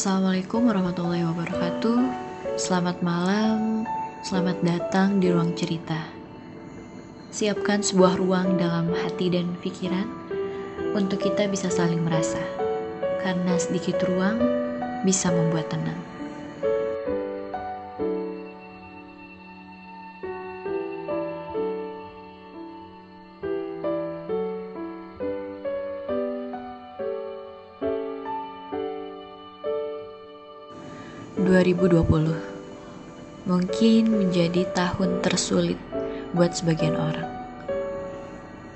Assalamualaikum warahmatullahi wabarakatuh. Selamat malam, selamat datang di ruang cerita. Siapkan sebuah ruang dalam hati dan pikiran untuk kita bisa saling merasa, karena sedikit ruang bisa membuat tenang. 2020 mungkin menjadi tahun tersulit buat sebagian orang.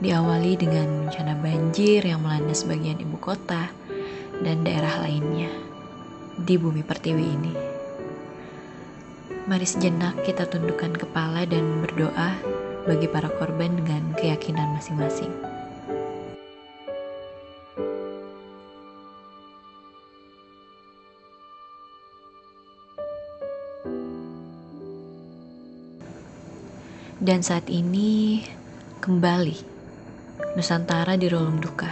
Diawali dengan bencana banjir yang melanda sebagian ibu kota dan daerah lainnya di bumi pertiwi ini. Mari sejenak kita tundukkan kepala dan berdoa bagi para korban dengan keyakinan masing-masing. Dan saat ini kembali Nusantara di relung duka.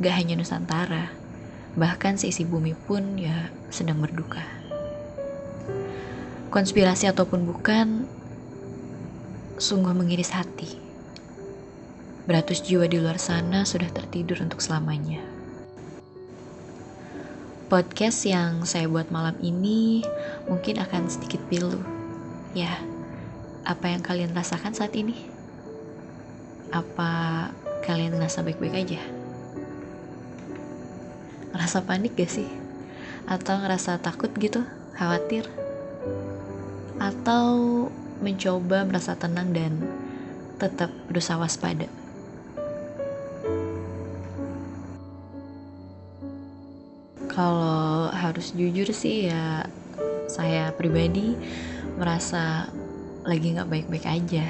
Gak hanya Nusantara, bahkan seisi bumi pun ya sedang berduka. Konspirasi ataupun bukan, sungguh mengiris hati. Beratus jiwa di luar sana sudah tertidur untuk selamanya. Podcast yang saya buat malam ini mungkin akan sedikit pilu. Ya, apa yang kalian rasakan saat ini? Apa kalian ngerasa baik-baik aja? Ngerasa panik gak sih? Atau ngerasa takut gitu? Khawatir? Atau mencoba merasa tenang dan tetap berusaha waspada? Kalau harus jujur sih ya saya pribadi merasa lagi nggak baik-baik aja.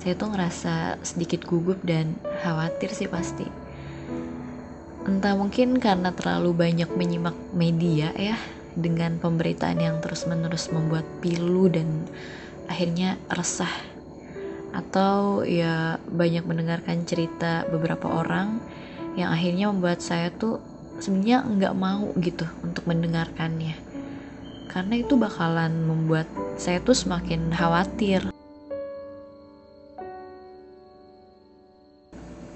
Saya tuh ngerasa sedikit gugup dan khawatir sih pasti. Entah mungkin karena terlalu banyak menyimak media ya dengan pemberitaan yang terus-menerus membuat pilu dan akhirnya resah atau ya banyak mendengarkan cerita beberapa orang yang akhirnya membuat saya tuh sebenarnya nggak mau gitu untuk mendengarkannya karena itu bakalan membuat saya tuh semakin khawatir.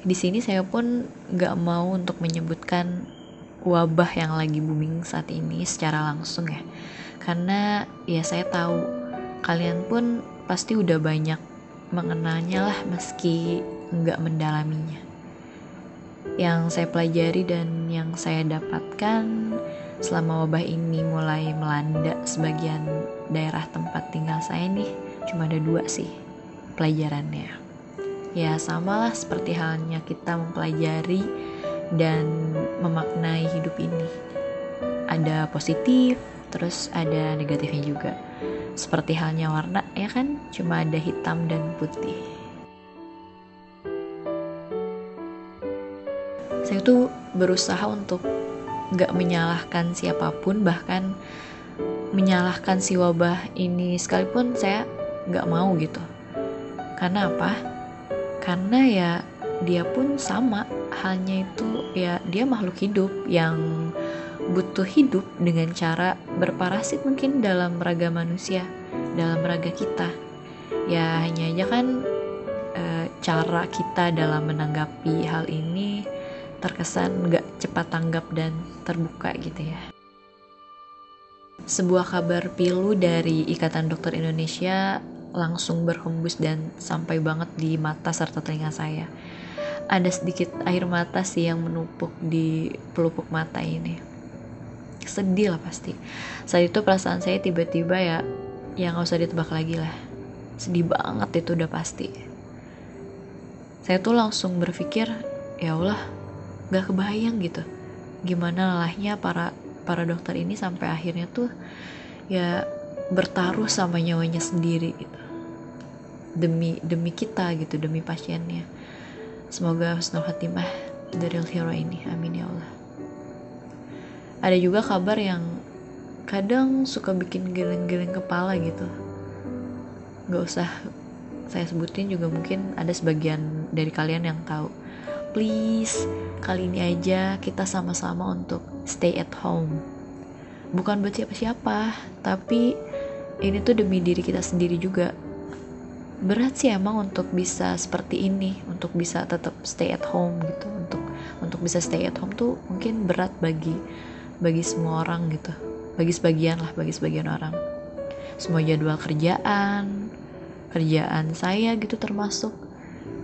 Di sini saya pun nggak mau untuk menyebutkan wabah yang lagi booming saat ini secara langsung ya, karena ya saya tahu kalian pun pasti udah banyak mengenalnya lah meski nggak mendalaminya. Yang saya pelajari dan yang saya dapatkan selama wabah ini mulai melanda sebagian daerah tempat tinggal saya nih cuma ada dua sih pelajarannya. Ya samalah seperti halnya kita mempelajari dan memaknai hidup ini. Ada positif terus ada negatifnya juga. Seperti halnya warna ya kan? Cuma ada hitam dan putih. Saya tuh berusaha untuk gak menyalahkan siapa pun bahkan menyalahkan si wabah ini sekalipun saya gak mau gitu. Karena apa? Karena ya dia pun sama. Halnya itu ya dia makhluk hidup yang butuh hidup dengan cara berparasit mungkin dalam raga manusia dalam raga kita. Ya hanya aja kan e, cara kita dalam menanggapi hal ini terkesan gak cepat tanggap dan terbuka gitu ya. Sebuah kabar pilu dari Ikatan Dokter Indonesia langsung berhembus dan sampai banget di mata serta telinga saya. Ada sedikit air mata sih yang menumpuk di pelupuk mata ini. Sedih lah pasti. Saat itu perasaan saya tiba-tiba ya, yang gak usah ditebak lagi lah. Sedih banget itu udah pasti. Saya tuh langsung berpikir, ya Allah, gak kebayang gitu. Gimana lelahnya para para dokter ini sampai akhirnya tuh ya bertaruh sama nyawanya sendiri gitu. Demi demi kita gitu demi pasiennya. Semoga husnul khatimah dari hero ini. Amin ya Allah. Ada juga kabar yang kadang suka bikin geleng-geleng kepala gitu. Gak usah saya sebutin juga mungkin ada sebagian dari kalian yang tahu please kali ini aja kita sama-sama untuk stay at home. Bukan buat siapa-siapa tapi ini tuh demi diri kita sendiri juga. Berat sih emang untuk bisa seperti ini untuk bisa tetap stay at home gitu. Untuk untuk bisa stay at home tuh mungkin berat bagi bagi semua orang gitu. Bagi sebagian lah bagi sebagian orang. Semua jadwal kerjaan kerjaan saya gitu termasuk.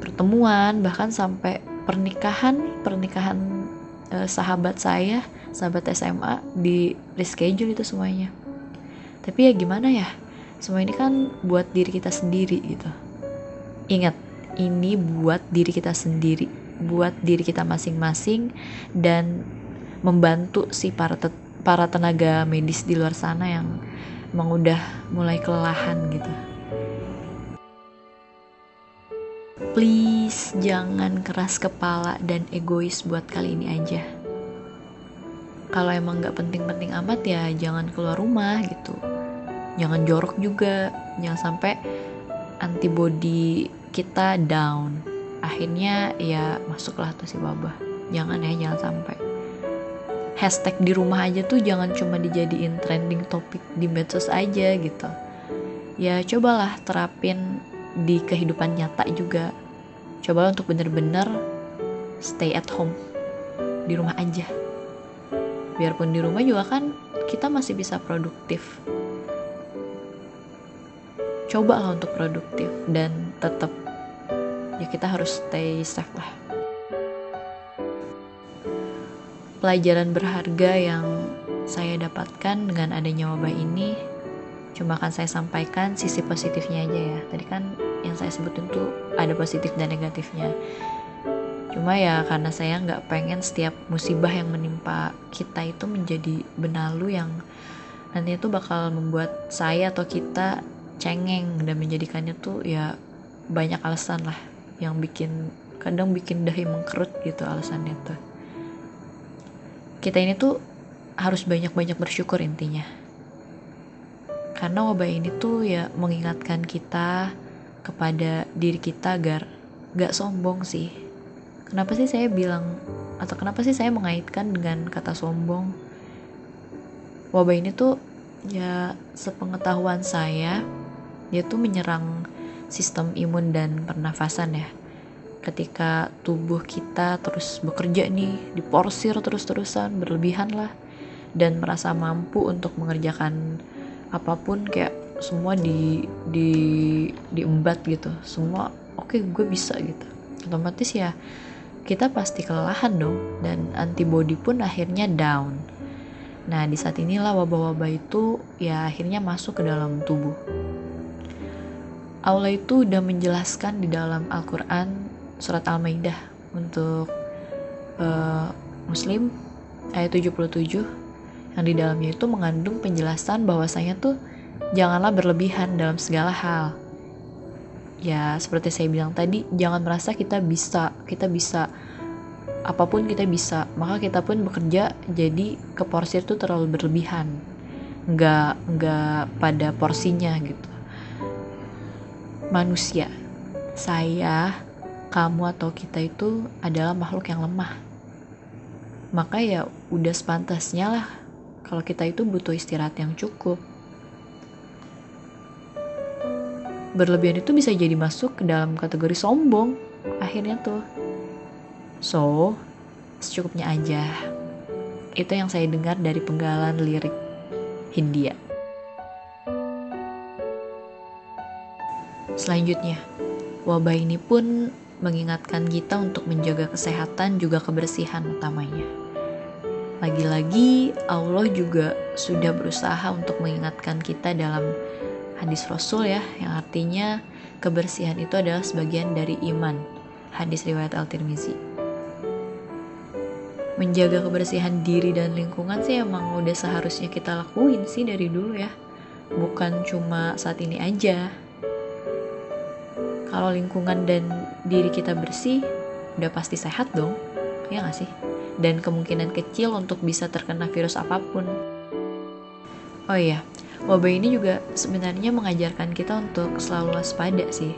Pertemuan bahkan sampai pernikahan pernikahan eh, sahabat saya sahabat SMA di reschedule itu semuanya. Tapi ya gimana ya semua ini kan buat diri kita sendiri gitu. Ingat ini buat diri kita sendiri buat diri kita masing-masing dan membantu si para para tenaga medis di luar sana yang emang udah mulai kelelahan gitu please jangan keras kepala dan egois buat kali ini aja. Kalau emang nggak penting-penting amat ya jangan keluar rumah gitu. Jangan jorok juga. Jangan sampai antibody kita down. Akhirnya ya masuklah tuh si wabah. Jangan ya jangan sampai. Hashtag di rumah aja tuh jangan cuma dijadiin trending topik di medsos aja gitu. Ya cobalah terapin di kehidupan nyata juga coba untuk bener-bener stay at home. Di rumah aja. Biarpun di rumah juga kan kita masih bisa produktif. Coba lah untuk produktif dan tetap ya kita harus stay safe lah. Pelajaran berharga yang saya dapatkan dengan adanya wabah ini cuma akan saya sampaikan sisi positifnya aja ya. Tadi kan yang saya sebutin tuh ada positif dan negatifnya. Cuma ya karena saya nggak pengen setiap musibah yang menimpa kita itu menjadi benalu yang nanti itu bakal membuat saya atau kita cengeng dan menjadikannya tuh ya banyak alasan lah yang bikin kadang bikin dahi mengkerut gitu alasannya tuh. Kita ini tuh harus banyak-banyak bersyukur intinya karena wabah ini tuh ya mengingatkan kita kepada diri kita agar gak sombong sih. Kenapa sih saya bilang atau kenapa sih saya mengaitkan dengan kata sombong? Wabah ini tuh ya sepengetahuan saya dia tuh menyerang sistem imun dan pernafasan ya. Ketika tubuh kita terus bekerja nih diporsir terus-terusan berlebihan lah dan merasa mampu untuk mengerjakan apa pun kayak semua di di diembat gitu semua oke okay, gue bisa gitu otomatis ya kita pasti kelelahan dong dan antibody pun akhirnya down. Nah, di saat inilah wabah-wabah itu ya akhirnya masuk ke dalam tubuh. Allah itu udah menjelaskan di dalam Al-Quran surat Al-Maidah untuk uh, Muslim ayat 77 yang di dalamnya itu mengandung penjelasan bahwasanya tuh janganlah berlebihan dalam segala hal. Ya seperti saya bilang tadi jangan merasa kita bisa kita bisa apa pun kita bisa. Maka kita pun bekerja jadi ke porsi itu terlalu berlebihan. Nggak nggak pada porsinya gitu. Manusia saya kamu atau kita itu adalah makhluk yang lemah. Maka ya udah sepantasnya lah kalau kita itu butuh istirahat yang cukup. Berlebihan itu bisa jadi masuk ke dalam kategori sombong akhirnya tuh. So secukupnya aja. Itu yang saya dengar dari penggalan lirik Hindia. Selanjutnya wabah ini pun mengingatkan kita untuk menjaga kesehatan juga kebersihan utamanya lagi-lagi Allah juga sudah berusaha untuk mengingatkan kita dalam hadis Rasul ya yang artinya kebersihan itu adalah sebagian dari iman. Hadis riwayat Al-Tirmizi. Menjaga kebersihan diri dan lingkungan sih emang udah seharusnya kita lakuin sih dari dulu ya. Bukan cuma saat ini aja. Kalau lingkungan dan diri kita bersih udah pasti sehat dong. Ya gak sih dan kemungkinan kecil untuk bisa terkena virus apa pun. Oh iya wabah ini juga sebenarnya mengajarkan kita untuk selalu waspada sih.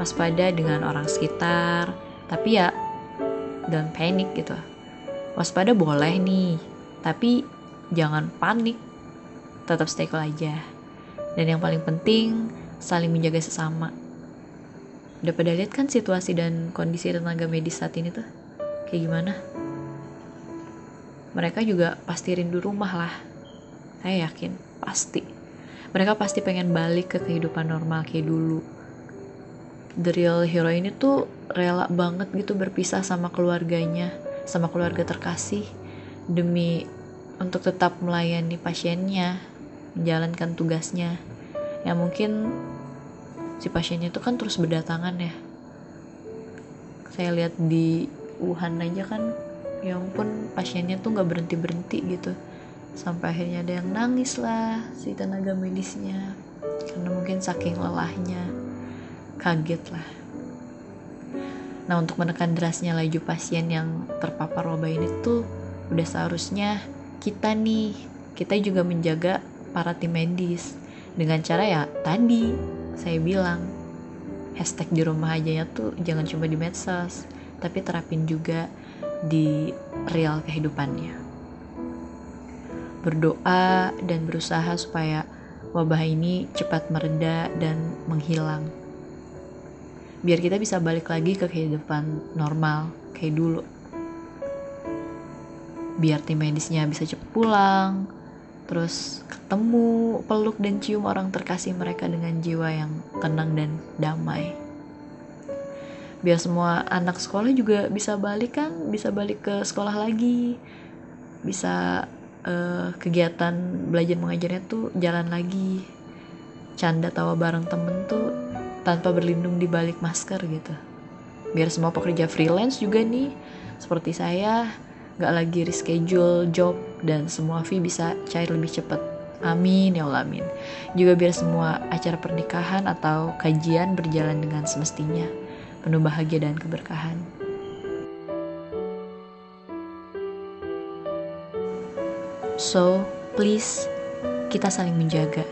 Waspada dengan orang sekitar tapi ya dan panik gitu. Waspada boleh nih tapi jangan panik. Tetap stay cool aja. Dan yang paling penting saling menjaga sesama. Udah pada lihat kan situasi dan kondisi tenaga medis saat ini tuh? Kayak gimana mereka juga pasti rindu rumah lah saya yakin pasti mereka pasti pengen balik ke kehidupan normal kayak dulu the real hero ini tuh rela banget gitu berpisah sama keluarganya, sama keluarga terkasih demi untuk tetap melayani pasiennya, menjalankan tugasnya. Ya mungkin si pasiennya itu kan terus berdatangan ya. Saya lihat di Wuhan aja kan, ya ampun pasiennya tuh nggak berhenti berhenti gitu. Sampai akhirnya ada yang nangis lah si tenaga medisnya, karena mungkin saking lelahnya kaget lah. Nah untuk menekan derasnya laju pasien yang terpapar wabah ini tuh udah seharusnya kita nih, kita juga menjaga para tim medis dengan cara ya tadi saya bilang hashtag di rumah aja ya tuh jangan cuma di medsos tapi terapin juga di real kehidupannya. Berdoa dan berusaha supaya wabah ini cepat mereda dan menghilang. Biar kita bisa balik lagi ke kehidupan normal kayak dulu. Biar tim medisnya bisa cepat pulang terus ketemu peluk dan cium orang terkasih mereka dengan jiwa yang tenang dan damai biar semua anak sekolah juga bisa balik kan bisa balik ke sekolah lagi bisa uh, kegiatan belajar mengajarnya tuh jalan lagi canda tawa bareng temen tuh tanpa berlindung di balik masker gitu. Biar semua pekerja freelance juga nih, seperti saya, gak lagi reschedule job dan semua fee bisa cair lebih cepat. Amin ya Allah amin. Juga biar semua acara pernikahan atau kajian berjalan dengan semestinya, penuh bahagia dan keberkahan. So, please kita saling menjaga.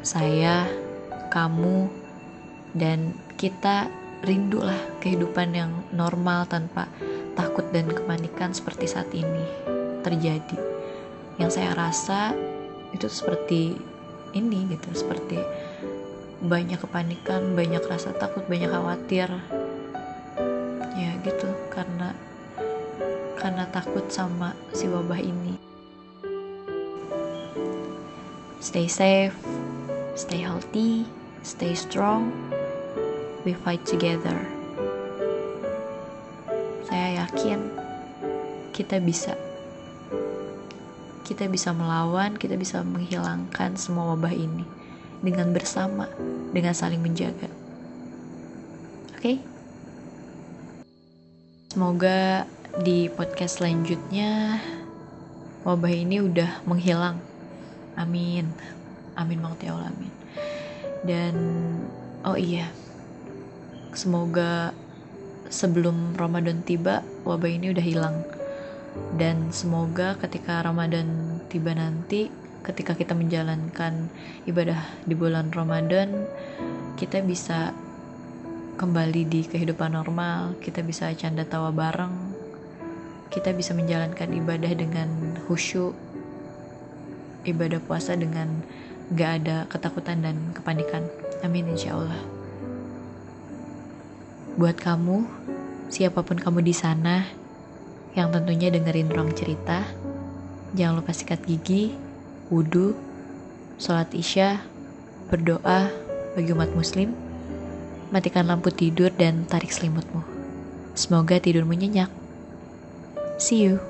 Saya, kamu, dan kita rindulah kehidupan yang normal tanpa takut dan kepanikan seperti saat ini terjadi. Yang saya rasa itu seperti ini gitu, seperti banyak kepanikan, banyak rasa takut, banyak khawatir. Ya gitu, karena karena takut sama si wabah ini. Stay safe, stay healthy, stay strong, we fight together. Saya yakin kita bisa. Kita bisa melawan, kita bisa menghilangkan semua wabah ini dengan bersama, dengan saling menjaga. Oke? Okay? Semoga di podcast selanjutnya wabah ini udah menghilang. Amin. Amin banget ya amin. Dan oh iya, Semoga sebelum Ramadan tiba wabah ini udah hilang. Dan semoga ketika Ramadan tiba nanti, ketika kita menjalankan ibadah di bulan Ramadan, kita bisa kembali di kehidupan normal, kita bisa canda tawa bareng, kita bisa menjalankan ibadah dengan khusyuk, ibadah puasa dengan gak ada ketakutan dan kepanikan. Amin insya Allah. Buat kamu, siapa pun kamu di sana, yang tentunya dengerin ruang cerita, jangan lupa sikat gigi, wudhu, sholat isya, berdoa bagi umat muslim, matikan lampu tidur dan tarik selimutmu. Semoga tidurmu nyenyak. See you.